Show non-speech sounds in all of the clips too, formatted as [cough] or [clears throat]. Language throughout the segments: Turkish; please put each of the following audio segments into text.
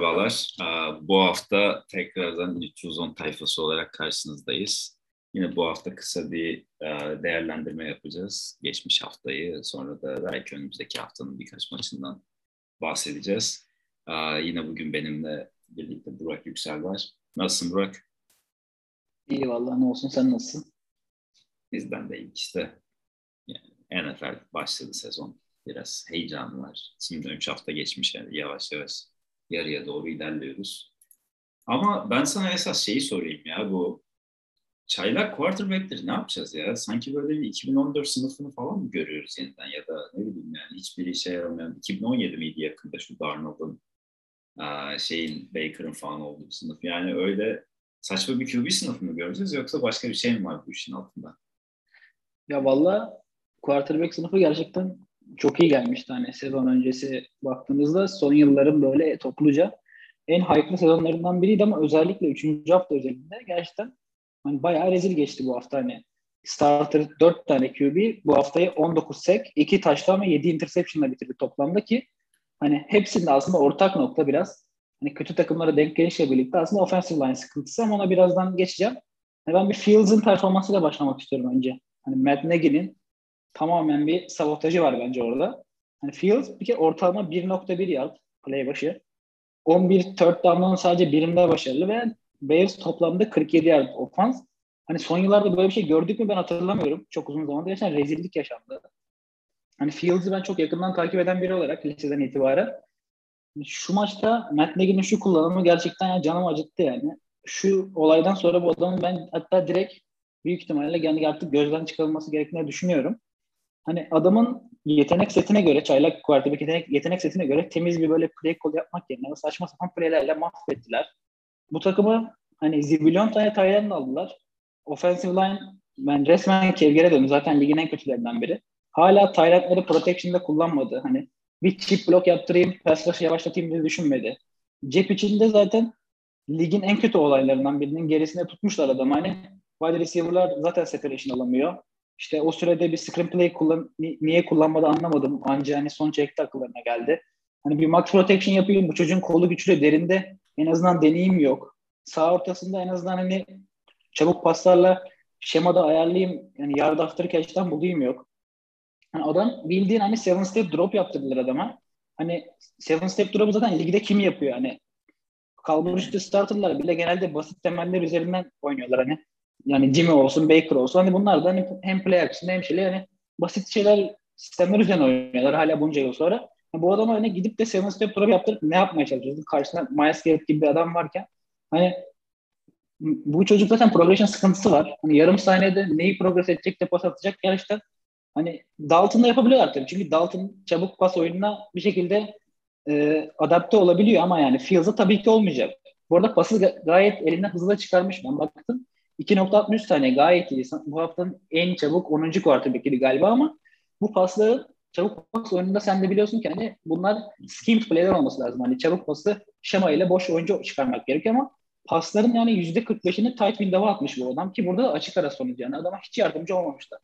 Merhabalar. Bu hafta tekrardan 310 tayfası olarak karşınızdayız. Yine bu hafta kısa bir değerlendirme yapacağız. Geçmiş haftayı, sonra da belki önümüzdeki haftanın birkaç maçından bahsedeceğiz. Yine bugün benimle birlikte Burak Yüksel var. Nasılsın Burak? İyi vallahi ne olsun sen nasılsın? Bizden de iyi işte. Yani NFL başladı sezon. Biraz heyecan var. Şimdi 3 hafta geçmiş yani yavaş yavaş yarıya doğru ilerliyoruz. Ama ben sana esas şeyi sorayım ya bu çaylak quarterback'leri ne yapacağız ya? Sanki böyle bir 2014 sınıfını falan mı görüyoruz yeniden ya da ne bileyim yani hiçbir işe yaramayan 2017 miydi yakında şu Darnold'un şeyin Baker'ın falan olduğu sınıf. Yani öyle saçma bir QB sınıfı mı göreceğiz yoksa başka bir şey mi var bu işin altında? Ya valla quarterback sınıfı gerçekten çok iyi gelmişti hani sezon öncesi baktığımızda son yılların böyle topluca en hype'lı sezonlarından biriydi ama özellikle 3. hafta özelinde gerçekten hani bayağı rezil geçti bu hafta hani starter 4 tane QB bu haftayı 19 sek, 2 taştan ve 7 interception'la bitirdi toplamda ki hani hepsinde aslında ortak nokta biraz hani kötü takımlara denk gelişle birlikte aslında offensive line sıkıntısı ama ona birazdan geçeceğim. Yani ben bir Fields'ın performansıyla başlamak istiyorum önce. Hani Matt Nagy'nin tamamen bir sabotajı var bence orada. Hani Fields bir kere ortalama 1.1 yard play başı. 11 third down'dan sadece birinde başarılı ve Bears toplamda 47 yard ofans. Hani son yıllarda böyle bir şey gördük mü ben hatırlamıyorum. Çok uzun zamandır geçen rezillik yaşandı. Hani Fields'ı ben çok yakından takip eden biri olarak liseden itibaren şu maçta Matt Nagy'nin şu kullanımı gerçekten yani canımı acıttı yani. Şu olaydan sonra bu adamın ben hatta direkt büyük ihtimalle yani artık gözden çıkarılması gerektiğini düşünüyorum hani adamın yetenek setine göre, çaylak quarterback yetenek, yetenek setine göre temiz bir böyle play call yapmak yerine saçma sapan playlerle mahvettiler. Bu takımı hani zibilyon tane Tayland'ı aldılar. Offensive line ben resmen kevgere döndü. Zaten ligin en kötülerinden biri. Hala Tayland'ları protection'da kullanmadı. Hani bir chip block yaptırayım, pass rush'ı yavaşlatayım diye düşünmedi. Cep içinde zaten ligin en kötü olaylarından birinin gerisine tutmuşlar adam. Hani wide receiver'lar zaten separation alamıyor. İşte o sürede bir screenplay kullan niye kullanmadı anlamadım. Ancak hani son çekti akıllarına geldi. Hani bir max protection yapayım. Bu çocuğun kolu güçlü derinde en azından deneyim yok. Sağ ortasında en azından hani çabuk paslarla şemada ayarlayayım. Yani yard after catch'ten bulayım yok. Hani adam bildiğin hani seven step drop yaptırdılar adama. Hani seven step drop'u zaten ligde kim yapıyor hani kalburüstü starterlar bile genelde basit temeller üzerinden oynuyorlar hani. Yani Jimmy olsun, Baker olsun. Hani bunlar da hani hem play açısından hem şeyler hani basit şeyler sistemler üzerine oynuyorlar hala bunca yıl sonra. Yani bu adama hani gidip de seven step drop yaptırıp ne yapmaya çalışıyorsun? Karşısında Miles Garrett gibi bir adam varken hani bu çocuk zaten progression sıkıntısı var. Hani yarım saniyede neyi progres edecek de pas atacak gerçekten hani Dalton'da yapabiliyorlar tabii. Çünkü Dalton çabuk pas oyununa bir şekilde e, adapte olabiliyor ama yani Fields'a tabii ki olmayacak. Bu arada pası gayet elinden hızlı çıkarmış. Ben baktım. 2.63 saniye gayet iyi. Bu haftanın en çabuk 10. quarterback'iydi galiba ama bu pasları çabuk pas oyununda sen de biliyorsun ki hani bunlar schemed play'ler olması lazım. Hani çabuk pası şema ile boş oyuncu çıkarmak gerekiyor ama pasların yani %45'ini tight window'a atmış bu adam ki burada da açık ara sonucu yani adama hiç yardımcı olmamışlar.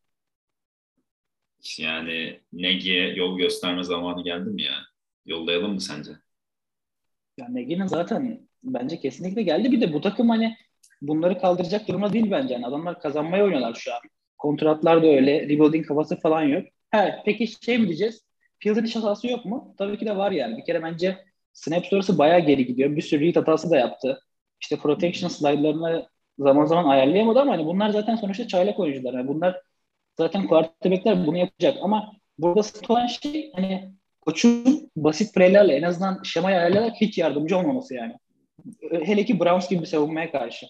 Yani Negi'ye yol gösterme zamanı geldi mi ya? Yollayalım mı sence? Ya Negi'nin zaten bence kesinlikle geldi. Bir de bu takım hani bunları kaldıracak durumda değil bence. Yani adamlar kazanmaya oynuyorlar şu an. Kontratlar da öyle. Rebuilding kafası falan yok. He, peki şey mi diyeceğiz? Field'ın iş hatası yok mu? Tabii ki de var yani. Bir kere bence snap sonrası bayağı geri gidiyor. Bir sürü read hatası da yaptı. İşte protection slide'larını zaman zaman ayarlayamadı ama hani bunlar zaten sonuçta çaylak oyuncular. Yani bunlar zaten quarterback'ler bunu yapacak ama burada sıkıntı olan şey hani koçun basit playlerle en azından şemayı ayarlayarak hiç yardımcı olmaması yani. Hele ki Browns gibi bir savunmaya karşı.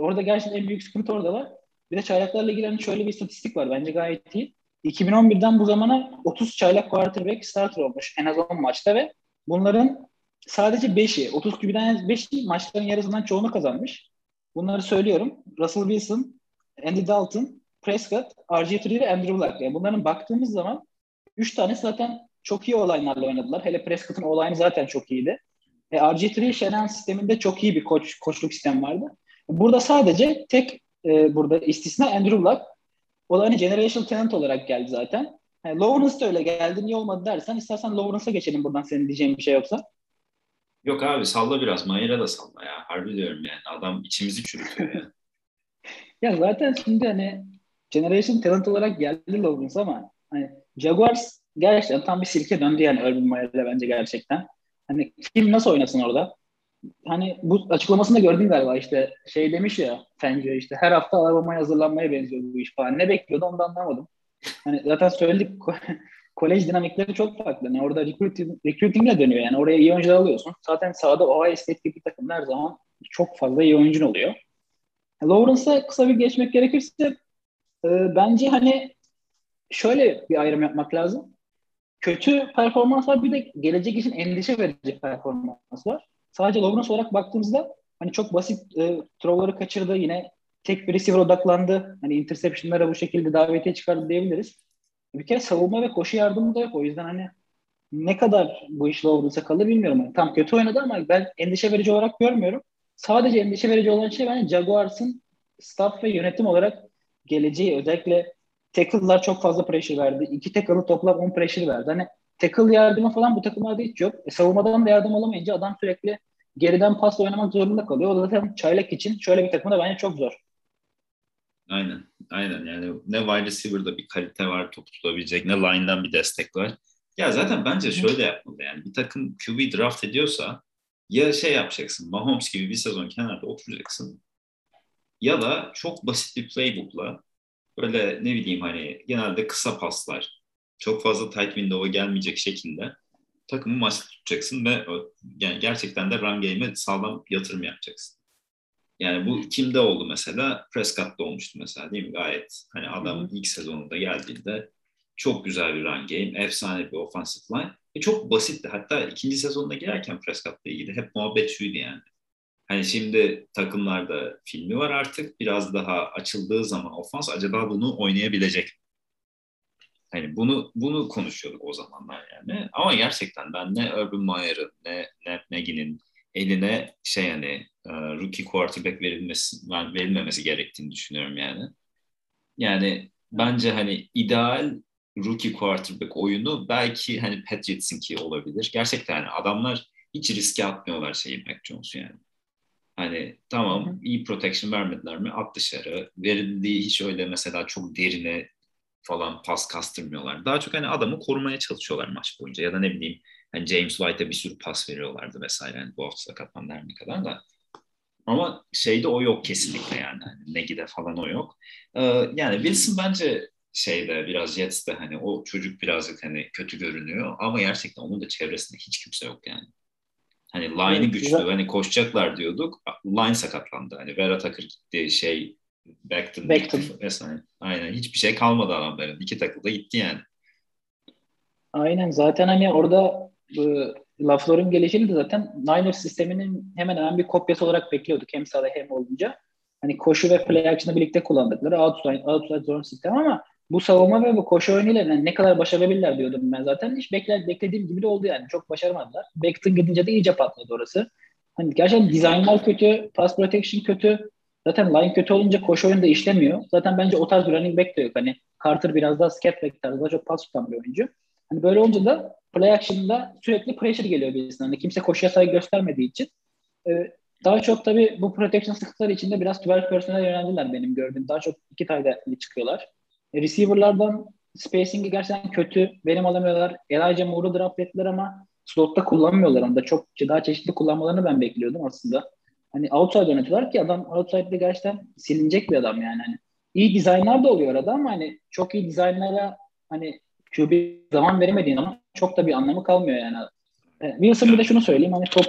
Orada gerçekten en büyük sıkıntı orada var. Bir de çaylaklarla ilgili hani şöyle bir istatistik var. Bence gayet iyi. 2011'den bu zamana 30 çaylak quarterback starter olmuş en az 10 maçta ve bunların sadece 5'i, 30 QB'den 5'i maçların yarısından çoğunu kazanmış. Bunları söylüyorum. Russell Wilson, Andy Dalton, Prescott, RG3 ve Andrew Luck. Yani bunların baktığımız zaman 3 tane zaten çok iyi olaylarla oynadılar. Hele Prescott'ın olayını zaten çok iyiydi. E, RG3 Shanahan sisteminde çok iyi bir koç, koçluk sistem vardı. Burada sadece tek e, burada istisna Andrew Luck. O da hani generational talent olarak geldi zaten. Yani Lawrence da öyle geldi. Niye olmadı dersen istersen Lawrence'a geçelim buradan senin diyeceğin bir şey yoksa. Yok abi salla biraz. Mayer'e da salla ya. Harbi diyorum yani. Adam içimizi çürütüyor ya. [laughs] ya zaten şimdi hani generation talent olarak geldi Lawrence ama hani Jaguars gerçekten tam bir silke döndü yani Urban Meyer'de bence gerçekten. Hani kim nasıl oynasın orada? Hani bu açıklamasını da galiba işte şey demiş ya Fangio işte her hafta Alabama'ya hazırlanmaya benziyor bu iş falan. Ne bekliyordu onu da anlamadım. Hani zaten söyledik [laughs] kolej dinamikleri çok farklı. Yani orada recruiting, recruiting dönüyor yani. Oraya iyi oyuncular alıyorsun. Zaten sahada Ohio State gibi takım her zaman çok fazla iyi oyuncun oluyor. Lawrence'a kısa bir geçmek gerekirse e, bence hani şöyle bir ayrım yapmak lazım. Kötü performans var bir de gelecek için endişe verici performans var. Sadece Lawrence olarak baktığımızda hani çok basit e, throw'ları kaçırdı. Yine tek bir receiver odaklandı. Hani interception'lara bu şekilde davetiye çıkardı diyebiliriz bir kere savunma ve koşu yardımı da yok. O yüzden hani ne kadar bu iş Lawrence'a kalır bilmiyorum. Yani tam kötü oynadı ama ben endişe verici olarak görmüyorum. Sadece endişe verici olan şey bence Jaguars'ın staff ve yönetim olarak geleceği özellikle tackle'lar çok fazla pressure verdi. İki tackle'ı toplam 10 pressure verdi. Hani tackle yardımı falan bu takımlarda hiç yok. E, savunmadan da yardım alamayınca adam sürekli geriden pasla oynamak zorunda kalıyor. O da zaten çaylak için şöyle bir takımda bence çok zor. Aynen. Aynen yani ne wide receiver'da bir kalite var top tutabilecek ne line'dan bir destek var. Ya zaten bence şöyle yapmalı yani bir takım QB draft ediyorsa ya şey yapacaksın Mahomes gibi bir sezon kenarda oturacaksın ya da çok basit bir playbook'la böyle ne bileyim hani genelde kısa paslar çok fazla tight window'a gelmeyecek şekilde takımı maçta tutacaksın ve yani gerçekten de run game'e sağlam yatırım yapacaksın. Yani bu kimde oldu mesela? Prescott'ta olmuştu mesela değil mi? Gayet hani adam ilk sezonunda geldiğinde çok güzel bir run game, efsane bir offensive line. E çok basitti. Hatta ikinci sezonuna girerken Prescott'la ilgili hep muhabbet şuydu yani. Hani şimdi takımlarda filmi var artık. Biraz daha açıldığı zaman ofans acaba bunu oynayabilecek Hani bunu bunu konuşuyorduk o zamanlar yani. Ama gerçekten ben ne Urban Meyer'ın ne Ned Nagy'nin eline şey yani e, rookie quarterback verilmesi verilmemesi gerektiğini düşünüyorum yani. Yani bence hani ideal rookie quarterback oyunu belki hani Patriots'inki olabilir. Gerçekten yani adamlar hiç riske atmıyorlar şeyi Mac Jones'u yani. Hani tamam iyi protection vermediler mi at dışarı. Verildiği hiç öyle mesela çok derine falan pas kastırmıyorlar. Daha çok hani adamı korumaya çalışıyorlar maç boyunca ya da ne bileyim hani James White'a bir sürü pas veriyorlardı vesaire. Yani bu hafta sakatlandı her ne kadar da. Ama şeyde o yok kesinlikle yani. Hani Negi'de falan o yok. Ee, yani Wilson bence şeyde biraz Jets'te hani o çocuk birazcık hani kötü görünüyor ama gerçekten onun da çevresinde hiç kimse yok yani. Hani line'ı evet, güçlü güzel. hani koşacaklar diyorduk. Line sakatlandı. Hani Vera Tucker gitti şey Beckton, Beckton. vesaire. Aynen hiçbir şey kalmadı adamların. İki takıl da gitti yani. Aynen zaten hani orada bu LaFleur'un gelişini de zaten Niners sisteminin hemen hemen bir kopyası olarak bekliyorduk. Hem sağda hem olunca. Hani koşu ve play action'ı birlikte kullandıkları outside, outside zone sistem ama bu savunma ve bu koşu oyunuyla yani ne kadar başarabilirler diyordum ben zaten. Hiç bekler, beklediğim gibi de oldu yani. Çok başaramadılar. Beckton gidince de iyice patladı orası. Hani gerçekten dizaynlar kötü, pass protection kötü. Zaten line kötü olunca koşu oyunda işlemiyor. Zaten bence o tarz bir running back de yok. Hani Carter biraz daha scat back tarzı, daha çok pas tutan bir oyuncu. Hani böyle olunca da play action'da sürekli pressure geliyor birisinden. Hani kimse koşuya saygı göstermediği için. Ee, daha çok tabii bu protection sıkıntıları içinde biraz 12 personel yöneldiler benim gördüğüm. Daha çok iki tayda çıkıyorlar. E, receiver'lardan spacing'i gerçekten kötü. Verim alamıyorlar. Elijah Moore'u draft ettiler ama slotta kullanmıyorlar onu da. Çok daha çeşitli kullanmalarını ben bekliyordum aslında. Hani outside yönetiyorlar ki adam outside'de gerçekten silinecek bir adam yani. Hani iyi dizaynlar da oluyor arada ama hani çok iyi dizaynlara hani QB zaman veremediğin ama çok da bir anlamı kalmıyor yani. E, Wilson bir de şunu söyleyeyim hani top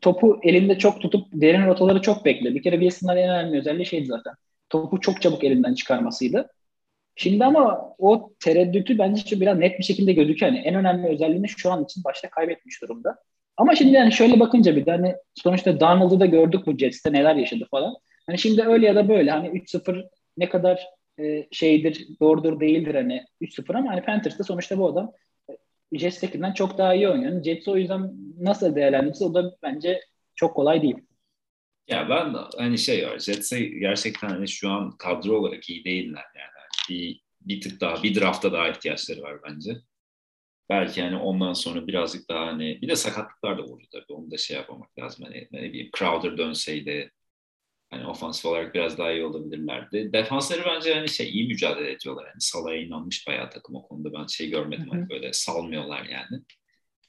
topu elinde çok tutup derin rotaları çok bekle. Bir kere Wilson'ın en önemli özelliği şeydi zaten. Topu çok çabuk elinden çıkarmasıydı. Şimdi ama o tereddütü bence biraz net bir şekilde gözüküyor. Yani en önemli özelliğini şu an için başta kaybetmiş durumda. Ama şimdi yani şöyle bakınca bir de hani sonuçta Donald'ı da gördük bu Jets'te neler yaşadı falan. Hani şimdi öyle ya da böyle hani 3-0 ne kadar e, şeydir, doğrudur değildir hani 3-0 ama hani Panthers'ta sonuçta bu adam e, Jets'tekinden çok daha iyi oynuyor. Jets o yüzden nasıl değerlendirirse o da bence çok kolay değil. Ya ben hani şey var Jets'e gerçekten hani şu an kadro olarak iyi değiller yani. Bir, bir tık daha bir drafta daha ihtiyaçları var bence. Belki hani ondan sonra birazcık daha hani bir de sakatlıklar da vurdu tabii. Onu da şey yapmamak lazım. Hani ne bileyim Crowder dönseydi hani ofansif olarak biraz daha iyi olabilirlerdi. Defansları bence hani şey iyi mücadele ediyorlar. Yani Salah'a inanmış bayağı takım o konuda ben şey görmedim. Hani böyle salmıyorlar yani.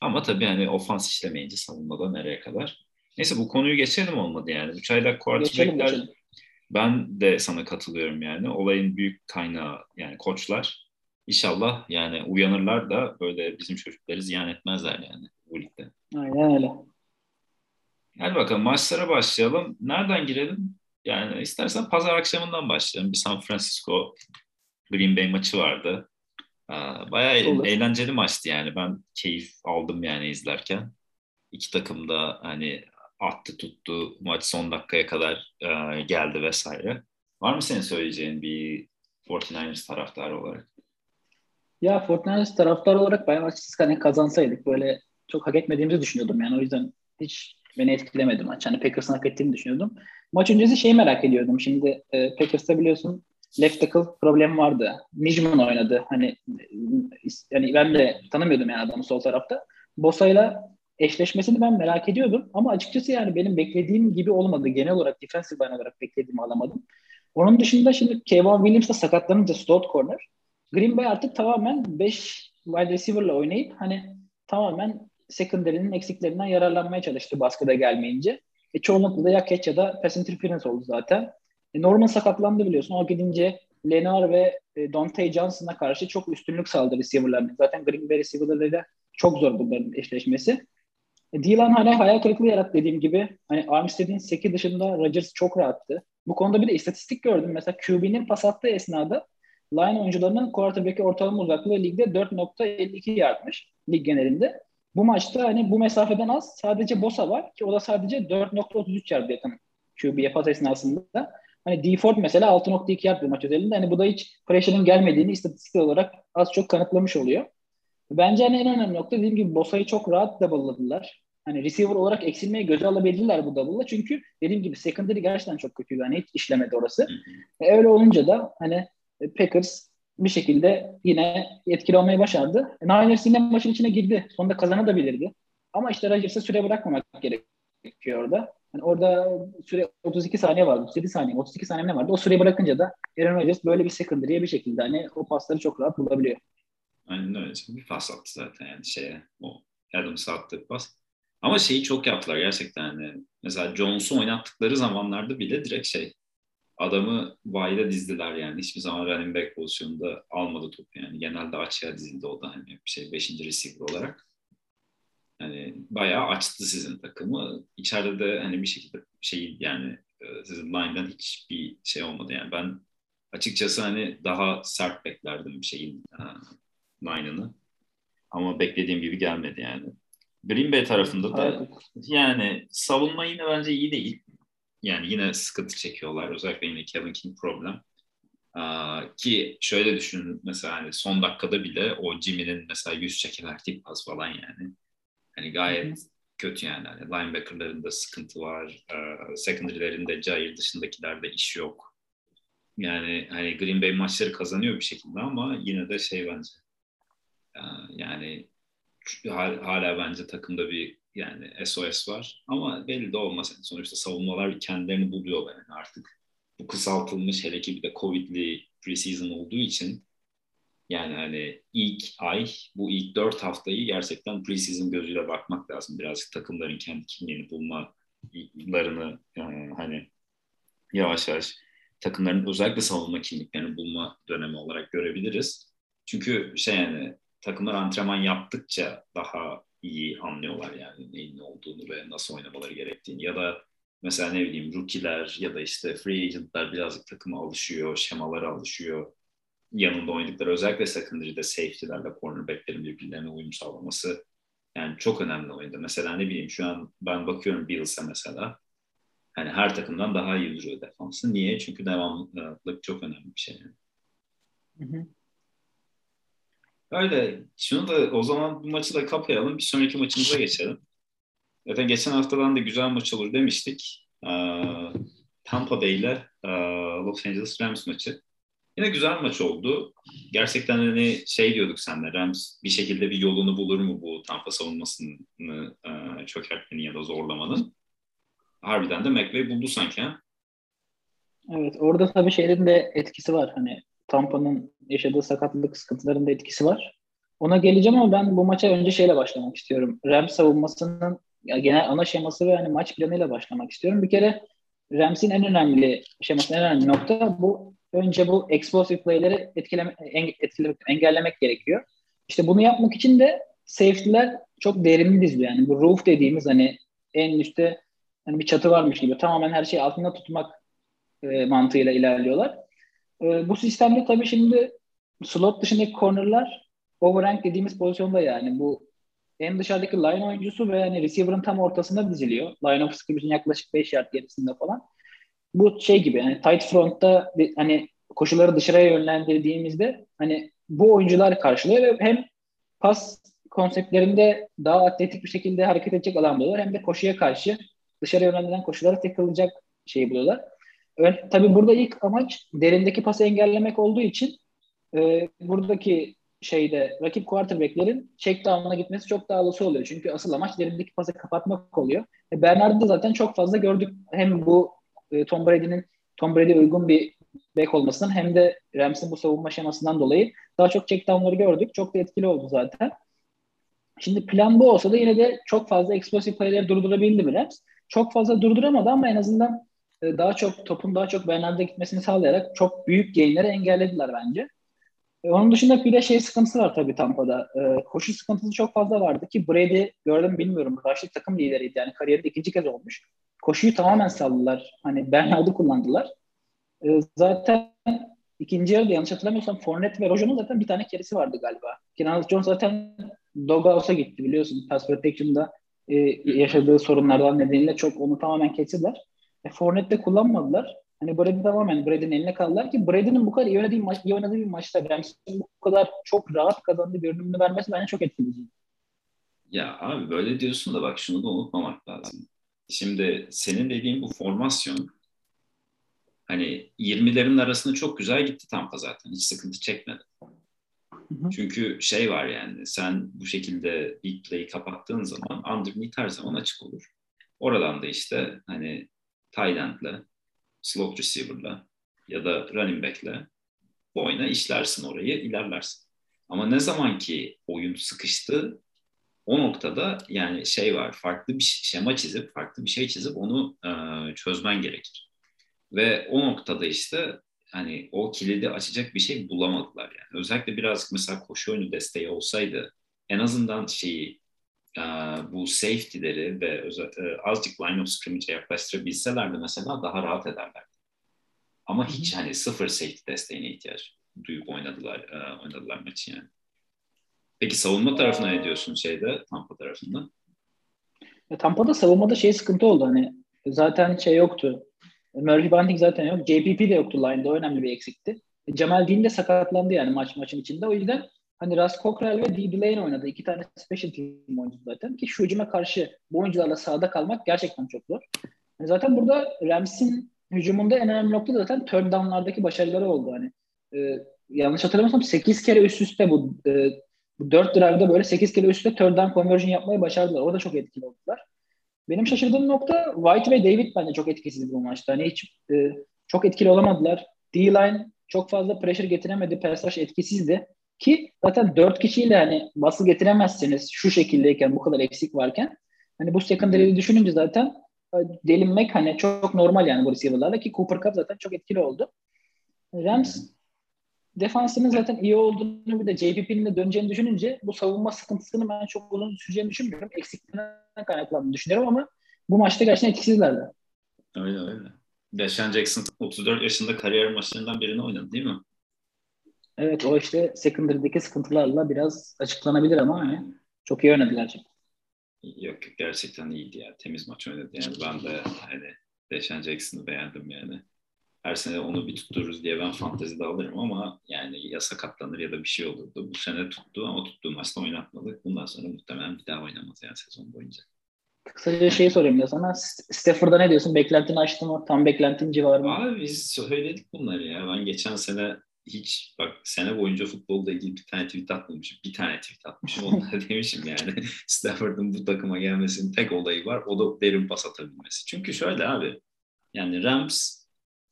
Ama tabii hani ofans işlemeyince savunmada nereye kadar. Neyse bu konuyu geçelim olmadı yani. 3 aylık quarterback'ler ben de sana katılıyorum yani. Olayın büyük kaynağı yani koçlar. İnşallah yani uyanırlar da böyle bizim çocukları ziyan etmezler yani bu ligde. Aynen öyle. Hadi bakalım maçlara başlayalım. Nereden girelim? Yani istersen pazar akşamından başlayalım. Bir San Francisco Green Bay maçı vardı. Bayağı Olur. eğlenceli maçtı yani. Ben keyif aldım yani izlerken. İki takım da hani attı tuttu maç son dakikaya kadar e, geldi vesaire. Var mı senin söyleyeceğin bir 49ers taraftarı olarak? Ya 49ers taraftarı olarak ben açıkçası hani kazansaydık böyle çok hak etmediğimizi düşünüyordum yani o yüzden hiç beni etkilemedi maç. Hani Packers'ın hak ettiğini düşünüyordum. Maç öncesi şeyi merak ediyordum. Şimdi e, Packers'ta biliyorsun left tackle problem vardı. Nijman oynadı. Hani yani ben de tanımıyordum yani adamı sol tarafta. Bosa'yla eşleşmesini ben merak ediyordum. Ama açıkçası yani benim beklediğim gibi olmadı. Genel olarak defensive line olarak beklediğimi alamadım. Onun dışında şimdi Kevin Williams sakatlanınca slot corner. Green Bay artık tamamen 5 wide receiver'la oynayıp hani tamamen secondary'nin eksiklerinden yararlanmaya çalıştı baskıda gelmeyince. E, çoğunlukla da ya catch ya da pass interference oldu zaten. E, Norman sakatlandı biliyorsun. O gidince Lenar ve e, Dante Johnson'a karşı çok üstünlük sağladı receiver'larına. Zaten Green Bay receiver'larıyla çok zor bunların eşleşmesi. E, Dylan hani hayal kırıklığı yarattı dediğim gibi. Hani Armstead'in seki dışında Rodgers çok rahattı. Bu konuda bir de istatistik gördüm. Mesela QB'nin pas attığı esnada line oyuncularının quarterback'e ortalama uzaklığı ligde 4.52 yardmış lig genelinde. Bu maçta hani bu mesafeden az sadece Bosa var ki o da sadece 4.33 yard yakın QB'ye pas esnasında. Hani D Ford mesela 6.2 yard bir maç özelinde. Hani bu da hiç pressure'ın gelmediğini istatistik olarak az çok kanıtlamış oluyor. Bence hani en önemli nokta dediğim gibi Bosa'yı çok rahat double'ladılar. Hani receiver olarak eksilmeyi göze alabildiler bu double'la. Çünkü dediğim gibi secondary gerçekten çok kötüydü. Hani hiç işlemedi orası. E öyle olunca da hani Packers bir şekilde yine etkili olmayı başardı. Niners yine maçın içine girdi. Sonunda kazanabilirdi. Ama işte Rodgers'a süre bırakmamak gerekiyor orada. Yani orada süre 32 saniye vardı. 37 saniye, 32 saniye ne vardı? O süreyi bırakınca da Aaron Rodgers böyle bir secondary'e bir şekilde hani o pasları çok rahat bulabiliyor. Aynen öyle. Bir pas attı zaten yani şeye. O Adams'a attığı pas. Ama şeyi çok yaptılar gerçekten hani. Mesela Jones'u oynattıkları zamanlarda bile direkt şey adamı wide'a dizdiler yani. Hiçbir zaman running back pozisyonunda almadı topu yani. Genelde açığa dizildi o da hani bir şey 5. receiver olarak. Hani bayağı açtı sizin takımı. İçeride de hani bir şekilde şey yani e, sizin line'dan hiçbir şey olmadı yani. Ben açıkçası hani daha sert beklerdim şeyin uh, line'ını. Ama beklediğim gibi gelmedi yani. Green Bay tarafında da yani savunma yine bence iyi değil yani yine sıkıntı çekiyorlar. Özellikle yine Kevin King problem. Aa, ki şöyle düşünün mesela hani son dakikada bile o Jimmy'nin mesela yüz çeke verdiği pas falan yani. Hani gayet Hı-hı. kötü yani. Hani linebacker'larında sıkıntı var. Ee, secondary'lerinde Jair dışındakilerde iş yok. Yani hani Green Bay maçları kazanıyor bir şekilde ama yine de şey bence. Ee, yani hala bence takımda bir yani SOS var ama belli de olmaz. Yani sonuçta savunmalar kendilerini buluyorlar yani artık. Bu kısaltılmış hele ki bir de Covid'li preseason olduğu için yani hani ilk ay, bu ilk dört haftayı gerçekten preseason gözüyle bakmak lazım. Birazcık takımların kendi kimliğini bulmalarını yani hani yavaş yavaş takımların özellikle savunma kimliklerini bulma dönemi olarak görebiliriz. Çünkü şey yani takımlar antrenman yaptıkça daha iyi anlıyorlar yani neyin ne olduğunu ve nasıl oynamaları gerektiğini ya da mesela ne bileyim rookie'ler ya da işte free agent'lar birazcık takıma alışıyor, şemalara alışıyor. Yanında oynadıkları özellikle secondary'de safety'lerle cornerback'lerin birbirlerine uyum sağlaması yani çok önemli oyunda. Mesela ne bileyim şu an ben bakıyorum Bills'e mesela hani her takımdan daha iyi duruyor defansı. Niye? Çünkü devamlılık çok önemli bir şey. Yani. Hı hı. Öyle. Şunu da o zaman bu maçı da kapayalım. Bir sonraki maçımıza geçelim. Zaten geçen haftadan da güzel maç olur demiştik. Ee, Tampa Bay ile e, Los Angeles Rams maçı. Yine güzel maç oldu. Gerçekten hani şey diyorduk senle Rams bir şekilde bir yolunu bulur mu bu Tampa savunmasını e, çökertmenin ya da zorlamanın. Harbiden de McVay buldu sanki? Evet orada tabii şeylerin de etkisi var. Hani Tampa'nın yaşadığı sakatlık sıkıntılarının da etkisi var. Ona geleceğim ama ben bu maça önce şeyle başlamak istiyorum. Rams savunmasının ya genel ana şeması ve hani maç planıyla başlamak istiyorum. Bir kere Rams'in en önemli şeması, en önemli nokta bu. Önce bu explosive play'leri etkileme, etkilemek, engellemek gerekiyor. İşte bunu yapmak için de safety'ler çok derinli diziliyor. Yani bu roof dediğimiz hani en üstte hani bir çatı varmış gibi tamamen her şeyi altında tutmak e, mantığıyla ilerliyorlar. E, bu sistemde tabii şimdi slot dışındaki cornerlar overrank dediğimiz pozisyonda yani bu en dışarıdaki line oyuncusu ve hani receiver'ın tam ortasında diziliyor. Line of scrimmage'in yaklaşık 5 yard gerisinde falan. Bu şey gibi hani tight front'ta hani koşuları dışarıya yönlendirdiğimizde hani bu oyuncular karşılıyor ve hem pas konseptlerinde daha atletik bir şekilde hareket edecek alan buluyorlar hem de koşuya karşı dışarı yönlendiren koşuları takılacak şey buluyorlar. Ön, tabii burada ilk amaç derindeki pası engellemek olduğu için e, buradaki şeyde rakip quarterback'lerin check down'a gitmesi çok daha olası oluyor. Çünkü asıl amaç derindeki pası kapatmak oluyor. E, Bernard'ı zaten çok fazla gördük. Hem bu e, Tom Brady'nin Tom Brady'ye uygun bir back olmasından hem de Rams'in bu savunma şemasından dolayı daha çok check down'ları gördük. Çok da etkili oldu zaten. Şimdi plan bu olsa da yine de çok fazla explosive play'leri durdurabildi mi Rams? Çok fazla durduramadı ama en azından daha çok topun daha çok Bernard'a gitmesini sağlayarak çok büyük gainleri engellediler bence. E, onun dışında bir de şey sıkıntısı var tabii Tampa'da. E, koşu sıkıntısı çok fazla vardı ki Brady gördüm bilmiyorum. Raşit takım lideriydi yani kariyerinde ikinci kez olmuş. Koşuyu tamamen saldılar. Hani Bernard'ı kullandılar. E, zaten ikinci yarıda yanlış hatırlamıyorsam Fournette ve Rojo'nun zaten bir tane keresi vardı galiba. Kenan Jones zaten Dogouse'a gitti biliyorsun. Pass protection'da e, yaşadığı sorunlardan nedeniyle çok onu tamamen kestiler. E, Fournette'de kullanmadılar. Hani Brady tamamen Brady'nin eline kaldılar ki Brady'nin bu kadar iyi oynadığı, maç, iyi oynadığı bir maçta Rams'in bu kadar çok rahat kazandığı görünümünü vermesi bence çok etkileyici. Ya abi böyle diyorsun da bak şunu da unutmamak lazım. Şimdi senin dediğin bu formasyon hani 20'lerin arasında çok güzel gitti Tampa zaten. Hiç sıkıntı çekmedi. Hı hı. Çünkü şey var yani sen bu şekilde big play'i kapattığın zaman underneath her zaman açık olur. Oradan da işte hani Thailand'la slot receiver'la ya da running back'le bu oyuna işlersin orayı, ilerlersin. Ama ne zaman ki oyun sıkıştı o noktada yani şey var, farklı bir şema çizip, farklı bir şey çizip onu e, çözmen gerekir. Ve o noktada işte hani o kilidi açacak bir şey bulamadılar yani. Özellikle birazcık mesela koşu oyunu desteği olsaydı en azından şeyi bu safety'leri ve e, azıcık line of scrimmage'e yaklaştırabilselerdi mesela daha rahat ederlerdi. Ama hiç hani sıfır safety desteğine ihtiyaç duyup oynadılar e, oynadılar maçı yani. Peki savunma tarafına ne diyorsun şeyde Tampa tarafında? Ya, Tampa'da savunmada şey sıkıntı oldu hani zaten şey yoktu. Murphy Bunting zaten yok. JPP de yoktu line'da. O önemli bir eksikti. Cemal Dean de sakatlandı yani maç maçın içinde. O yüzden Hani Russ Cockrell ve Dee Delane oynadı. İki tane special team oyuncusu zaten. Ki şu hücuma karşı bu oyuncularla sahada kalmak gerçekten çok zor. Yani zaten burada Rams'in hücumunda en önemli nokta da zaten turn down'lardaki başarıları oldu. Hani e, yanlış hatırlamıyorsam 8 kere üst üste bu, e, bu 4 drive'da böyle 8 kere üst üste turn down conversion yapmayı başardılar. Orada çok etkili oldular. Benim şaşırdığım nokta White ve David bence çok etkisiz bu maçta. Hani hiç e, çok etkili olamadılar. D-line çok fazla pressure getiremedi. Pass rush etkisizdi. Ki zaten dört kişiyle hani basıl getiremezsiniz şu şekildeyken bu kadar eksik varken. Hani bu secondary'i düşününce zaten e, delinmek hani çok normal yani bu receiver'larla ki Cooper Cup zaten çok etkili oldu. Rams defansının zaten iyi olduğunu bir de JPP'nin de döneceğini düşününce bu savunma sıkıntısını ben çok uzun süreceğini düşünmüyorum. Eksikliğinden kaynaklandığını düşünüyorum ama bu maçta gerçekten etkisizlerdi. Öyle öyle. Deshaun Jackson 34 yaşında kariyer maçlarından birini oynadı değil mi? Evet o işte secondary'deki sıkıntılarla biraz açıklanabilir ama hani çok iyi oynadı gerçekten. Yok gerçekten iyiydi ya. Temiz maç oynadı yani. Ben de hani Deshaun Jackson'ı beğendim yani. Her sene onu bir tuttururuz diye ben fantezide alırım ama yani ya sakatlanır ya da bir şey olurdu. Bu sene tuttu ama tuttuğu maçta oynatmadık. Bundan sonra muhtemelen bir daha oynamaz yani sezon boyunca. Kısaca şey sorayım ya sana. Stafford'a ne diyorsun? Beklentini açtın mı? Tam beklentin civarı mı? Abi biz söyledik bunları ya. Ben geçen sene hiç bak sene boyunca futbolda ilgili bir tane tweet atmamışım. Bir tane tweet atmışım. [laughs] Onlara demişim yani Stafford'ın bu takıma gelmesinin tek olayı var. O da derin pas atabilmesi. Çünkü şöyle abi yani Rams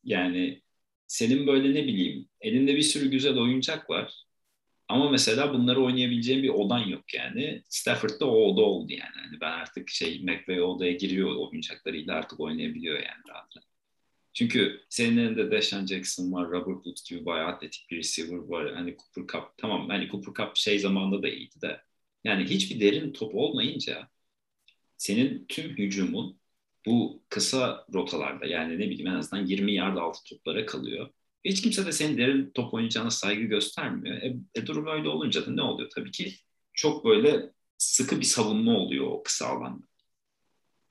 yani senin böyle ne bileyim elinde bir sürü güzel oyuncak var. Ama mesela bunları oynayabileceğin bir odan yok yani. Stafford'da o oda oldu yani. yani ben artık şey McVay odaya giriyor oyuncaklarıyla artık oynayabiliyor yani rahat rahat. Çünkü senin elinde Deshaun Jackson var, Robert Woods gibi bayağı atletik bir receiver var. Hani Cooper Cup, tamam hani Cooper Cup şey zamanında da iyiydi de. Yani hiçbir derin top olmayınca senin tüm hücumun bu kısa rotalarda yani ne bileyim en azından 20 yard altı toplara kalıyor. Hiç kimse de senin derin top oynayacağına saygı göstermiyor. E, e durum öyle olunca da ne oluyor? Tabii ki çok böyle sıkı bir savunma oluyor o kısa alanda.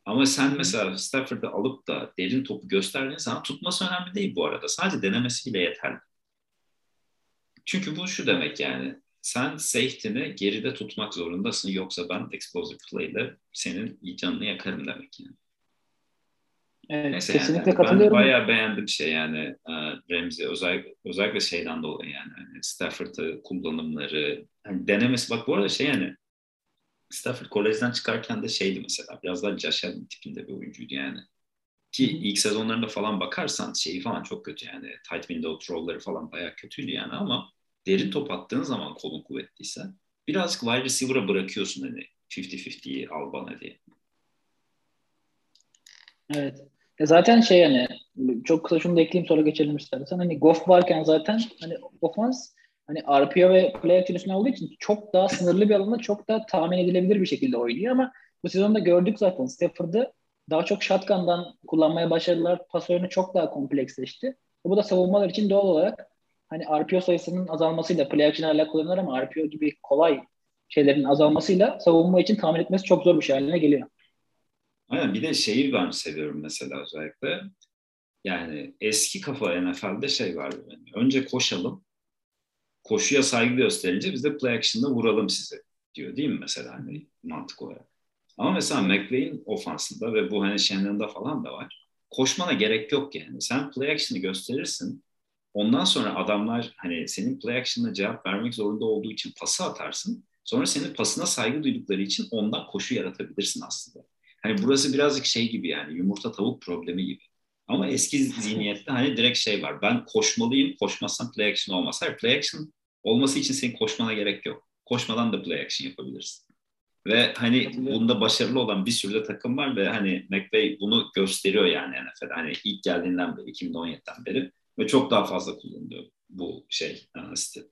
Ama sen mesela Stafford'ı alıp da derin topu gösterdiğin zaman tutması önemli değil bu arada. Sadece denemesi bile yeterli. Çünkü bu şu demek yani sen safety'ni geride tutmak zorundasın yoksa ben explosive play ile senin canını yakarım demek yani. Evet, Neyse kesinlikle yani, katılıyorum. Ben bayağı beğendim şey yani uh, Ramsey özellikle, özellikle şeyden dolayı yani hani Stafford'ı kullanımları hani denemesi bak bu arada şey yani Stafford kolejden çıkarken de şeydi mesela biraz daha Josh Allen tipinde bir oyuncuydu yani. Ki ilk sezonlarında falan bakarsan şeyi falan çok kötü yani. Tight window throw'ları falan bayağı kötüydü yani ama derin top attığın zaman kolun kuvvetliyse birazcık wide receiver'a bırakıyorsun hani 50-50'yi al bana diye. Evet. E zaten şey yani çok kısa şunu da ekleyeyim sonra geçelim istersen. Hani Goff varken zaten hani ofans hani RPO ve play action üstüne olduğu için çok daha sınırlı bir alanda çok daha tahmin edilebilir bir şekilde oynuyor ama bu sezonda gördük zaten Stafford'ı daha çok shotgun'dan kullanmaya başladılar. Pas oyunu çok daha kompleksleşti. Bu da savunmalar için doğal olarak hani RPO sayısının azalmasıyla play action hala kullanılır ama RPO gibi kolay şeylerin azalmasıyla savunma için tahmin etmesi çok zor bir şey haline geliyor. Aynen bir de şeyi ben seviyorum mesela özellikle. Yani eski kafa NFL'de şey vardı. Yani önce koşalım. Koşuya saygı gösterince biz de play action'da vuralım sizi diyor değil mi mesela hani mantık olarak. Ama mesela McVay'in ofansında ve bu hani Shannon'da falan da var. Koşmana gerek yok yani. Sen play action'ı gösterirsin. Ondan sonra adamlar hani senin play action'ına cevap vermek zorunda olduğu için pası atarsın. Sonra senin pasına saygı duydukları için ondan koşu yaratabilirsin aslında. Hani burası birazcık şey gibi yani yumurta tavuk problemi gibi. Ama eski [laughs] zihniyette hani direkt şey var. Ben koşmalıyım, koşmazsam play action olmaz. Hayır play action olması için senin koşmana gerek yok. Koşmadan da play action yapabilirsin. Ve hani bunda başarılı olan bir sürü de takım var ve hani McVay bunu gösteriyor yani NFL'de. Hani ilk geldiğinden beri, 2017'den beri ve çok daha fazla kullanılıyor bu şey stil.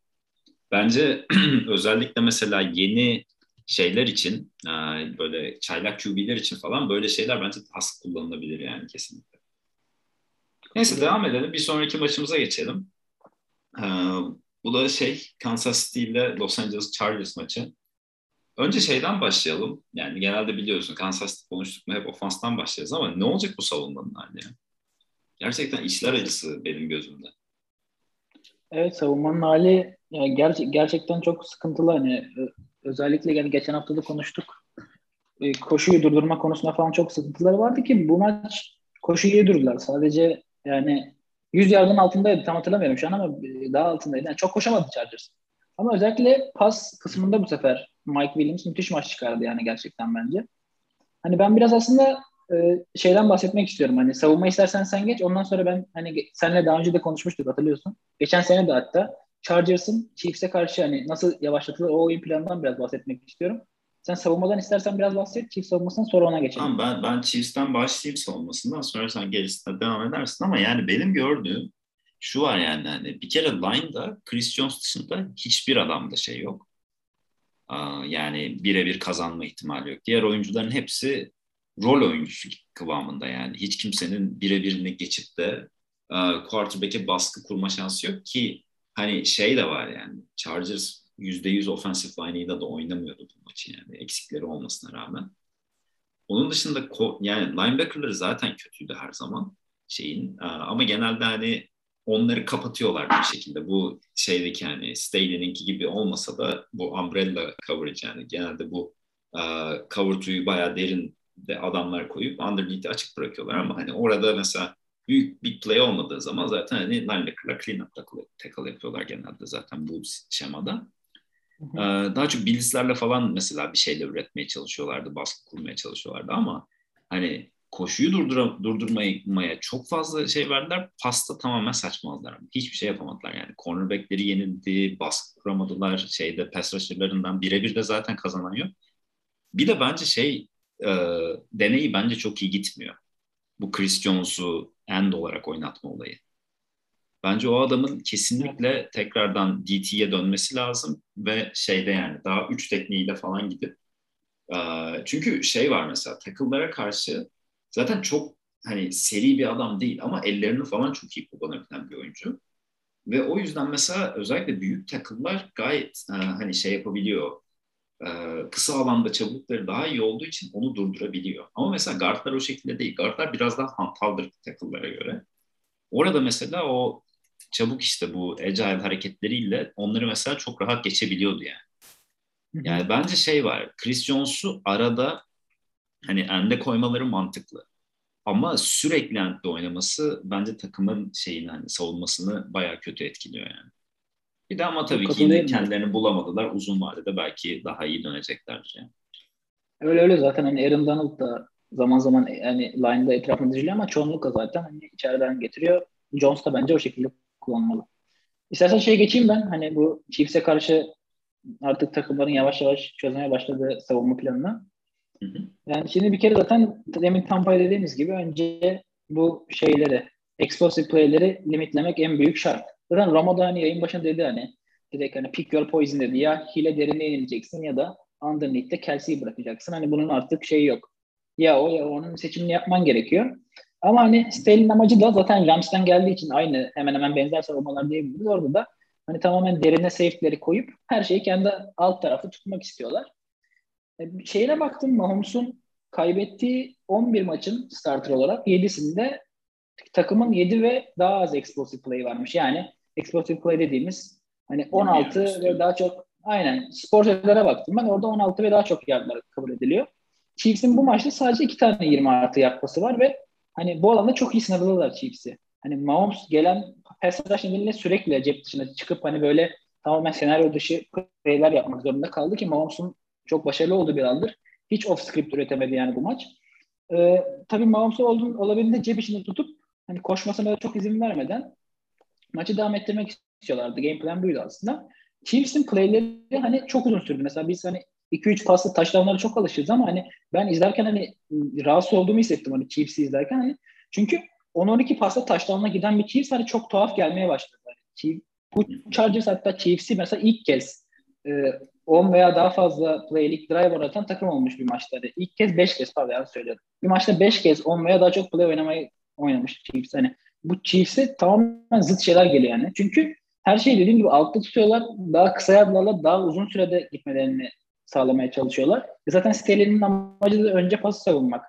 Bence [clears throat] özellikle mesela yeni şeyler için böyle çaylak QB'ler için falan böyle şeyler bence az kullanılabilir yani kesinlikle. Neyse devam edelim. Bir sonraki maçımıza geçelim. Bu da şey Kansas City ile Los Angeles Chargers maçı. Önce şeyden başlayalım. Yani genelde biliyorsun Kansas City konuştuk mu hep ofanstan başlayacağız ama ne olacak bu savunmanın hali? Gerçekten işler acısı benim gözümde. Evet savunmanın hali yani ger- gerçekten çok sıkıntılı. Hani özellikle yani geçen hafta da konuştuk. E, koşuyu durdurma konusunda falan çok sıkıntıları vardı ki bu maç koşuyu iyi durdular. Sadece yani 100 yardın altındaydı tam hatırlamıyorum şu an ama daha altındaydı. Yani çok koşamadı Chargers. Ama özellikle pas kısmında bu sefer Mike Williams müthiş maç çıkardı yani gerçekten bence. Hani ben biraz aslında e, şeyden bahsetmek istiyorum. Hani savunma istersen sen geç. Ondan sonra ben hani senle daha önce de konuşmuştuk hatırlıyorsun. Geçen sene de hatta Chargers'ın Chiefs'e karşı hani nasıl yavaşlatılır o oyun planından biraz bahsetmek istiyorum. Sen savunmadan istersen biraz bahset. Chiefs savunmasından sonra ona geçelim. Tamam ben, ben Chiefs'ten başlayayım savunmasından sonra sen gerisine devam edersin ama yani benim gördüğüm şu var yani hani bir kere line'da Chris Jones dışında hiçbir adamda şey yok. Yani birebir kazanma ihtimali yok. Diğer oyuncuların hepsi rol oyuncusu kıvamında yani. Hiç kimsenin birebirini geçip de quarterback'e baskı kurma şansı yok ki hani şey de var yani Chargers %100 offensive line'ıyla da oynamıyordu bu maçı yani eksikleri olmasına rağmen. Onun dışında yani linebacker'ları zaten kötüydü her zaman şeyin ama genelde hani onları kapatıyorlar bir şekilde. Bu şeydeki yani Staley'ninki gibi olmasa da bu umbrella coverage yani genelde bu uh, cover two'yu bayağı derin de adamlar koyup underneath'i açık bırakıyorlar ama hani orada mesela büyük bir play olmadığı zaman zaten hani linebacker'lar clean up tackle yapıyorlar genelde zaten bu şemada. Daha çok Bills'lerle falan mesela bir şeyler üretmeye çalışıyorlardı, baskı kurmaya çalışıyorlardı ama hani koşuyu durdura, durdurmaya çok fazla şey verdiler. Pasta tamamen saçmaladılar. Hiçbir şey yapamadılar yani. Cornerback'leri yenildi, baskı kuramadılar. Şeyde pass rusher'larından birebir de zaten kazanıyor. Bir de bence şey e, deneyi bence çok iyi gitmiyor. Bu Chris Jones'u end olarak oynatma olayı. Bence o adamın kesinlikle tekrardan DT'ye dönmesi lazım ve şeyde yani daha üç tekniğiyle falan gidip çünkü şey var mesela takıllara karşı zaten çok hani seri bir adam değil ama ellerini falan çok iyi kullanabilen bir oyuncu. Ve o yüzden mesela özellikle büyük takımlar gayet e, hani şey yapabiliyor. E, kısa alanda çabukları daha iyi olduğu için onu durdurabiliyor. Ama mesela guardlar o şekilde değil. Guardlar biraz daha hantaldır takımlara göre. Orada mesela o çabuk işte bu agile hareketleriyle onları mesela çok rahat geçebiliyordu yani. Yani bence şey var. Chris Jones'u arada hani ende koymaları mantıklı. Ama sürekli endde oynaması bence takımın şeyini hani savunmasını bayağı kötü etkiliyor yani. Bir de ama tabii ki yine kendilerini bulamadılar. Uzun vadede belki daha iyi dönecekler yani. Öyle öyle zaten hani Aaron Donald da zaman zaman yani line'da etrafında diziliyor ama çoğunlukla zaten hani içeriden getiriyor. Jones da bence o şekilde kullanmalı. İstersen şey geçeyim ben hani bu Chiefs'e karşı artık takımların yavaş yavaş çözmeye başladığı savunma planına. Yani şimdi bir kere zaten demin Tampa'ya dediğimiz gibi önce bu şeyleri, explosive play'leri limitlemek en büyük şart. Zaten Ramo da hani yayın başında dedi hani direkt hani pick your poison dedi. Ya hile derine yenileceksin ya da underneath'te Kelsey'yi bırakacaksın. Hani bunun artık şeyi yok. Ya o ya onun seçimini yapman gerekiyor. Ama hani Staley'nin amacı da zaten Rams'ten geldiği için aynı hemen hemen benzer savunmalar diyebiliriz. Orada da hani tamamen derine safe'leri koyup her şeyi kendi alt tarafı tutmak istiyorlar. E, şeyine baktım Mahomes'un kaybettiği 11 maçın starter olarak 7'sinde takımın 7 ve daha az explosive play varmış. Yani explosive play dediğimiz hani 16 ve daha çok aynen sporculara baktım ben orada 16 ve daha çok yardlar kabul ediliyor. Chiefs'in bu maçta sadece 2 tane 20 artı yapması var ve hani bu alanda çok iyi sınırlılar Chiefs'i. Hani Mahomes gelen rush nedeniyle sürekli cep dışına çıkıp hani böyle tamamen senaryo dışı şeyler yapmak zorunda kaldı ki Mahomes'un çok başarılı olduğu bir andır. Hiç off script üretemedi yani bu maç. Ee, tabii Mahomes'u olabildiğince cep içinde tutup hani koşmasına da çok izin vermeden maçı devam ettirmek istiyorlardı. Game plan buydu aslında. Chiefs'in playleri hani çok uzun sürdü. Mesela biz hani 2-3 paslı taşlanlara çok alışırız ama hani ben izlerken hani rahatsız olduğumu hissettim hani Chiefs'i izlerken hani çünkü 10-12 pasla taşlanma giden bir Chiefs hani çok tuhaf gelmeye başladı. Yani bu Chargers hatta Chiefs'i mesela ilk kez e, 10 veya daha fazla playlik drive oynatan takım olmuş bir maçta. Yani ilk kez 5 kez pardon söylüyorum. Bir maçta 5 kez 10 veya daha çok play oynamayı oynamış Chiefs. Hani bu Chiefs'e tamamen zıt şeyler geliyor yani. Çünkü her şeyi dediğim gibi altta tutuyorlar. Daha kısa yardlarla daha uzun sürede gitmelerini sağlamaya çalışıyorlar. E zaten Staley'nin amacı da önce pası savunmak.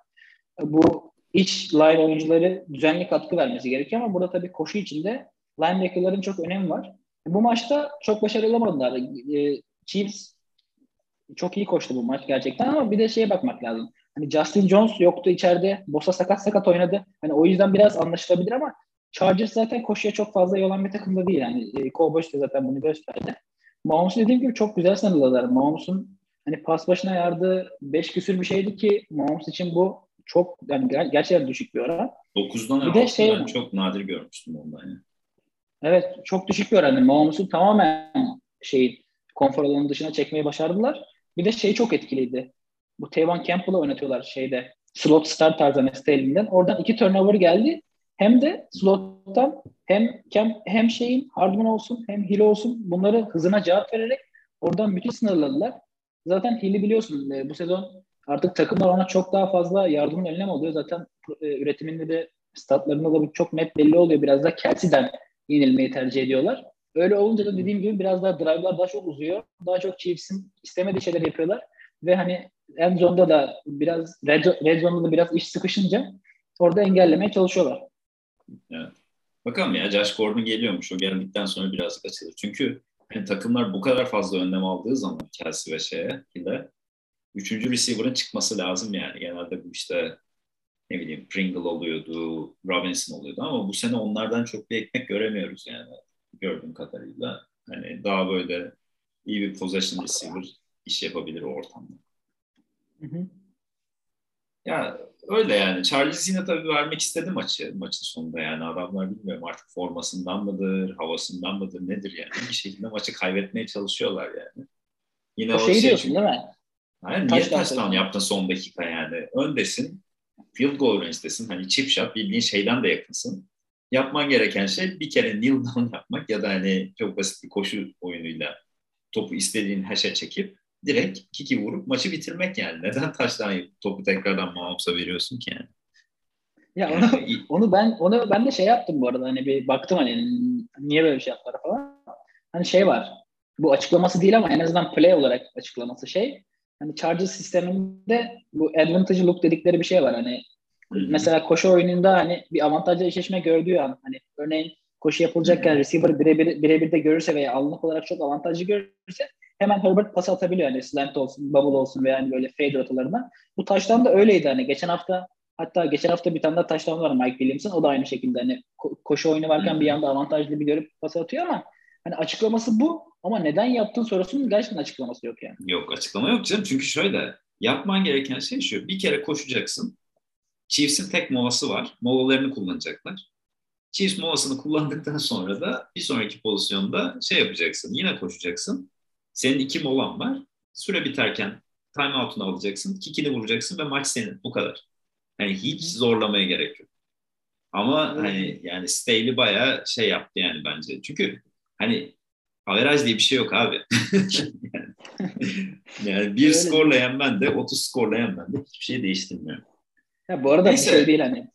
Bu iç line oyuncuları düzenli katkı vermesi gerekiyor ama burada tabii koşu içinde linebacker'ların çok önemi var. Bu maçta çok başarılı olamadılar. E, Chiefs çok iyi koştu bu maç gerçekten ama bir de şeye bakmak lazım. Hani Justin Jones yoktu içeride. Bosa sakat sakat oynadı. Hani o yüzden biraz anlaşılabilir ama Chargers zaten koşuya çok fazla yolan bir takımda değil. Yani e, Cowboys da zaten bunu gösterdi. Mahomes'u dediğim gibi çok güzel sınırladılar. Mahomes'un hani pas başına yardığı 5 küsür bir şeydi ki Mahomes için bu çok yani ger- gerçekten düşük bir oran. 9'dan bir de şey, ben çok nadir görmüştüm ondan yani. Evet çok düşük bir oran. Mahomes'u tamamen şey konfor alanının dışına çekmeyi başardılar. Bir de şey çok etkiliydi. Bu Tevon Campbell'ı oynatıyorlar şeyde. Slot start tarzı elinden. Oradan iki turnover geldi. Hem de slottan hem hem, hem şeyin Hardman olsun hem Hill olsun bunları hızına cevap vererek oradan müthiş sınırladılar. Zaten Hill'i biliyorsun e, bu sezon artık takımlar ona çok daha fazla yardımın önlem oluyor. Zaten e, üretiminde de statlarında da bu çok net belli oluyor. Biraz da Kelsey'den yenilmeyi tercih ediyorlar. Öyle olunca da dediğim gibi biraz daha drive'lar daha çok uzuyor. Daha çok Chiefs'in istemediği şeyler yapıyorlar. Ve hani end zone'da da biraz red, red da biraz iş sıkışınca orada engellemeye çalışıyorlar. Evet. Bakalım ya Josh Gordon geliyormuş. O geldikten sonra birazcık açılır. Çünkü hani takımlar bu kadar fazla önlem aldığı zaman Kelsey ve şeye ile üçüncü receiver'ın çıkması lazım yani. Genelde bu işte ne bileyim Pringle oluyordu, Robinson oluyordu ama bu sene onlardan çok bir ekmek göremiyoruz yani gördüğüm kadarıyla. Hani daha böyle iyi bir possession receiver iş yapabilir o ortamda. Hı hı. Ya öyle yani. Charles yine tabii vermek istedi maçı maçın sonunda yani. Adamlar bilmiyorum artık formasından mıdır, havasından mıdır nedir yani. Bir şekilde maçı kaybetmeye çalışıyorlar yani. Yine o, o şey diyorsun değil mi? Yani niye touchdown yaptın son dakika yani? Öndesin, field goal range'desin. Hani chip shot bildiğin şeyden de yakınsın. Yapman gereken şey bir kere kneel down yapmak ya da hani çok basit bir koşu oyunuyla topu istediğin haşa çekip direkt kiki vurup maçı bitirmek yani. Neden taştan topu tekrardan Mahomes'a veriyorsun ki yani? Ya onu, onu ben onu ben de şey yaptım bu arada hani bir baktım hani niye böyle bir şey yaptılar falan. Hani şey var. Bu açıklaması değil ama en azından play olarak açıklaması şey. Hani Chargers sisteminde bu advantage look dedikleri bir şey var. Hani Hı-hı. mesela koşu oyununda hani bir avantajlı eşleşme gördüğü an hani örneğin koşu yapılacakken receiver birebir birebir de görürse veya anlık olarak çok avantajlı görürse hemen Herbert pas atabiliyor. Hani slant olsun, bubble olsun veya hani böyle fade rotalarına. Bu taştan da öyleydi hani. Geçen hafta hatta geçen hafta bir tane daha taştan var Mike Williams'ın. O da aynı şekilde hani ko- koşu oyunu varken bir yanda avantajlı bir görüp pas atıyor ama hani açıklaması bu ama neden yaptığın sorusunun gerçekten açıklaması yok yani. Yok açıklama yok canım. Çünkü şöyle yapman gereken şey şu. Bir kere koşacaksın. Chiefs'in tek molası var. Molalarını kullanacaklar. Chiefs molasını kullandıktan sonra da bir sonraki pozisyonda şey yapacaksın. Yine koşacaksın. Senin iki molan var. Süre biterken timeout'unu alacaksın. Kickini vuracaksın ve maç senin. Bu kadar. Yani hiç zorlamaya gerek yok. Ama evet. hani yani Staley bayağı şey yaptı yani bence. Çünkü hani averaj diye bir şey yok abi. yani, [laughs] yani bir Öyle skorla yenmen de 30 skorla yenmen de hiçbir şey değiştirmiyor. Ya bu arada Neyse. bir şey değil hani.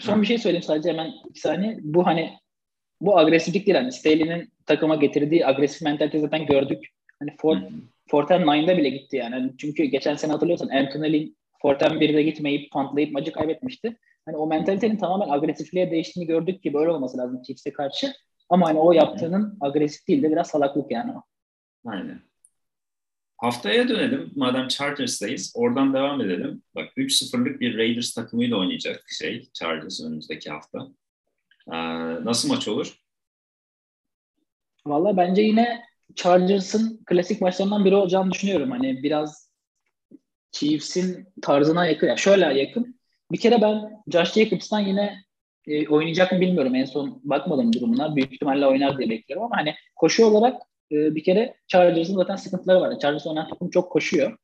Son bir şey söyleyeyim sadece hemen bir saniye. Bu hani bu agresiflik değil hani Staley'nin takıma getirdiği agresif mentalite zaten gördük. Hani Fort, Forten 9'da bile gitti yani. yani. Çünkü geçen sene hatırlıyorsan Anthony Lynn Forten 1'de gitmeyip puntlayıp maçı kaybetmişti. Hani o mentalitenin tamamen agresifliğe değiştiğini gördük ki böyle olması lazım Chiefs'e karşı. Ama hani o yaptığının agresif değil de biraz salaklık yani o. Aynen. Haftaya dönelim. Madem Chargers'dayız. Oradan devam edelim. Bak 3-0'lık bir Raiders takımıyla oynayacak şey Chargers önümüzdeki hafta. Ee, nasıl maç olur? Valla bence yine Chargers'ın klasik maçlarından biri olacağını düşünüyorum. Hani biraz Chiefs'in tarzına yakın. Yani şöyle yakın. Bir kere ben Josh Jacobs'tan yine e, oynayacak mı bilmiyorum. En son bakmadım durumuna. Büyük ihtimalle oynar diye bekliyorum ama hani koşu olarak e, bir kere Chargers'ın zaten sıkıntıları var. Chargers oynayan takım çok koşuyor.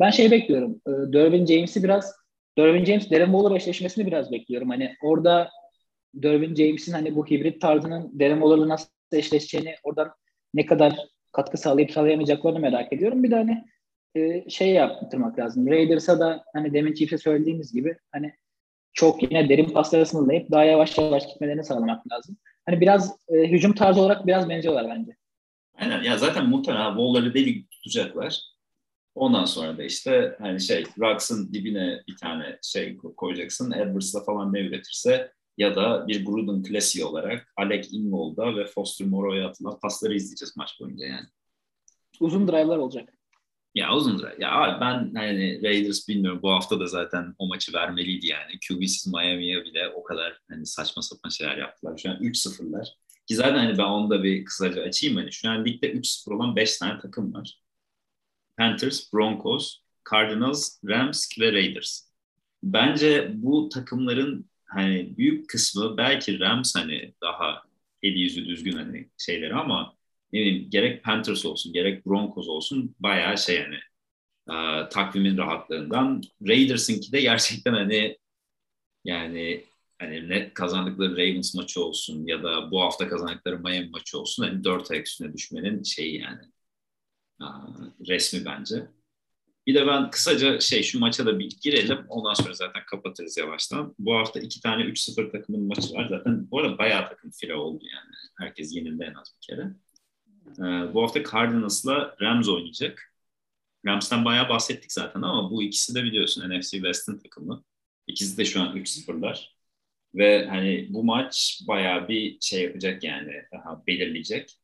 Ben şey bekliyorum. E, Dervin James'i biraz Dervin James Darren Waller eşleşmesini biraz bekliyorum. Hani orada Dervin James'in hani bu hibrit tarzının Darren Waller'la nasıl eşleşeceğini oradan ne kadar katkı sağlayıp sağlayamayacaklarını merak ediyorum. Bir de hani e, şey yaptırmak lazım. Raiders'a da hani demin Chiefs'e söylediğimiz gibi hani çok yine derin pasları sınırlayıp daha yavaş yavaş gitmelerini sağlamak lazım. Hani biraz e, hücum tarzı olarak biraz benziyorlar bence. Aynen ya zaten muhtemelen Wall'ları deli tutacaklar. Ondan sonra da işte hani şey Rugs'ın dibine bir tane şey koyacaksın. Edwards'la falan ne üretirse ya da bir Gruden klasiği olarak Alec Ingold'a ve Foster Moreau'ya atılan pasları izleyeceğiz maç boyunca yani. Uzun drive'lar olacak. Ya uzun drive. Ya abi ben hani Raiders bilmiyorum bu hafta da zaten o maçı vermeliydi yani. QB'siz Miami'ye bile o kadar hani saçma sapan şeyler yaptılar. Şu an 3-0'lar. Ki zaten hani ben onu da bir kısaca açayım. Hani şu an ligde 3-0 olan 5 tane takım var. Panthers, Broncos, Cardinals, Rams ve Raiders. Bence bu takımların hani büyük kısmı belki Rams hani daha eli yüzü düzgün hani şeyleri ama ne bileyim gerek Panthers olsun gerek Broncos olsun bayağı şey hani e, takvimin rahatlığından Raiders'ınki de gerçekten hani yani hani net kazandıkları Ravens maçı olsun ya da bu hafta kazandıkları Miami maçı olsun hani dört ayak üstüne düşmenin şeyi yani e, resmi bence. Bir de ben kısaca şey şu maça da bir girelim. Ondan sonra zaten kapatırız yavaştan. Bu hafta iki tane 3-0 takımın maçı var. Zaten bu arada bayağı takım fire oldu yani. Herkes yenildi en az bir kere. Ee, bu hafta Cardinals'la Rams oynayacak. Rams'tan bayağı bahsettik zaten ama bu ikisi de biliyorsun NFC West'in takımı. İkisi de şu an 3-0'lar. Ve hani bu maç bayağı bir şey yapacak yani daha belirleyecek.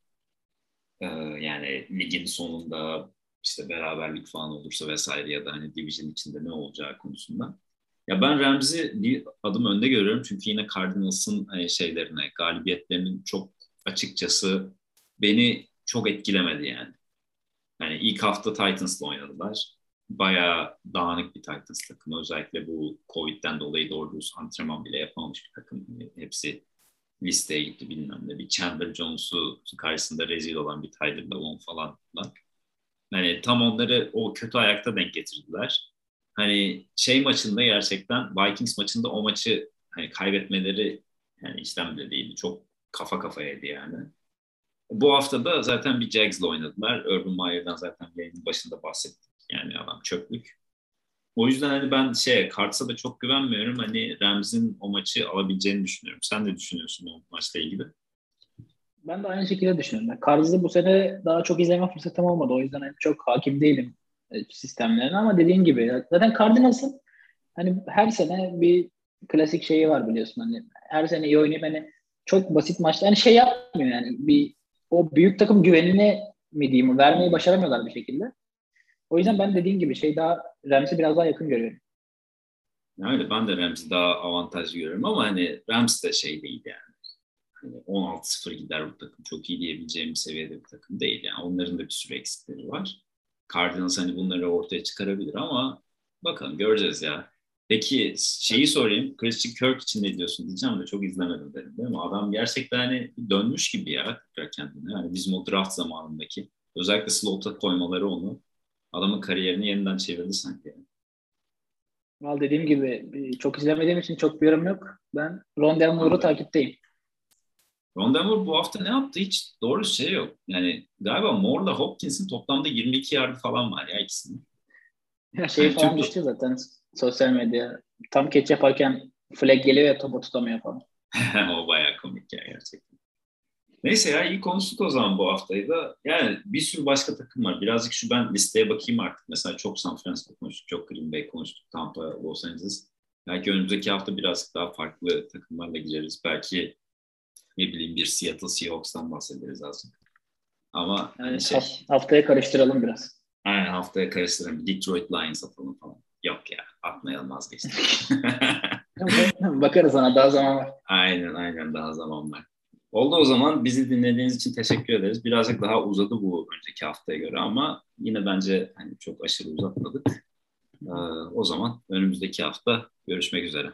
Ee, yani ligin sonunda işte beraberlik falan olursa vesaire ya da hani division içinde ne olacağı konusunda. Ya ben Rams'i bir adım önde görüyorum çünkü yine Cardinals'ın hani şeylerine, galibiyetlerinin çok açıkçası beni çok etkilemedi yani. Yani ilk hafta Titans'la oynadılar. Bayağı dağınık bir Titans takımı. Özellikle bu Covid'den dolayı doğru antrenman bile yapamamış bir takım. Hepsi listeye gitti bilmem ne. Bir Chandler Jones'u karşısında rezil olan bir Tyler Lavon falan. Hani tam onları o kötü ayakta denk getirdiler. Hani şey maçında gerçekten Vikings maçında o maçı hani kaybetmeleri yani işlem bile değildi. Çok kafa kafayaydı yani. Bu hafta da zaten bir Jags'la oynadılar. Urban Meyer'dan zaten yayının başında bahsettik. Yani adam çöplük. O yüzden hani ben şey Karts'a da çok güvenmiyorum. Hani Rams'in o maçı alabileceğini düşünüyorum. Sen de düşünüyorsun o maçla ilgili. Ben de aynı şekilde düşünüyorum. Karz'ı bu sene daha çok izleme fırsatım olmadı. O yüzden çok hakim değilim e, sistemlerine ama dediğin gibi zaten Cardinals'ın hani her sene bir klasik şeyi var biliyorsun hani her sene iyi oynayıp hani çok basit maçlar hani şey yapmıyor yani bir o büyük takım güvenini mi diyeyim vermeyi başaramıyorlar bir şekilde. O yüzden ben dediğin gibi şey daha Rams'i biraz daha yakın görüyorum. Öyle ben de Rams'i daha avantajlı görüyorum ama hani Rams de şey değil yani. Hani 16-0 gider bu takım çok iyi diyebileceğim bir seviyede bir takım değil. Yani onların da bir sürü eksikleri var. Cardinals hani bunları ortaya çıkarabilir ama bakalım göreceğiz ya. Peki şeyi sorayım. Christian Kirk için ne diyorsun diyeceğim de çok izlemedim dedim değil mi? Adam gerçekten hani dönmüş gibi ya tekrar kendine. Yani bizim o draft zamanındaki özellikle slot'a koymaları onu adamın kariyerini yeniden çevirdi sanki. Yani. Dediğim gibi çok izlemediğim için çok bir yorum yok. Ben Rondell Moore'u takipteyim. Moore bu hafta ne yaptı hiç doğru şey yok. Yani galiba Moore'la Hopkins'in toplamda 22 yardı falan var ya ikisinin. Ya şey yani falan düştü zaten sosyal medya. Tam keç yaparken flag geliyor ya topu tutamıyor falan. [laughs] o bayağı komik ya gerçekten. Neyse ya iyi konuştuk o zaman bu haftayı da. Yani bir sürü başka takım var. Birazcık şu ben listeye bakayım artık. Mesela çok San Francisco konuştuk, çok Green Bay konuştuk, Tampa, Los Angeles. Belki önümüzdeki hafta birazcık daha farklı takımlarla gireriz. Belki ne bileyim bir Seattle Seahawks'tan bahsederiz azıcık. Ama yani şey, haftaya karıştıralım biraz. Aynen haftaya karıştıralım. Detroit Lions atalım falan. Yok ya atmayalım vazgeçtik. [laughs] Bakarız ona daha zaman var. Aynen aynen daha zaman var. Oldu o zaman bizi dinlediğiniz için teşekkür ederiz. Birazcık daha uzadı bu önceki haftaya göre ama yine bence hani çok aşırı uzatmadık. Ee, o zaman önümüzdeki hafta görüşmek üzere.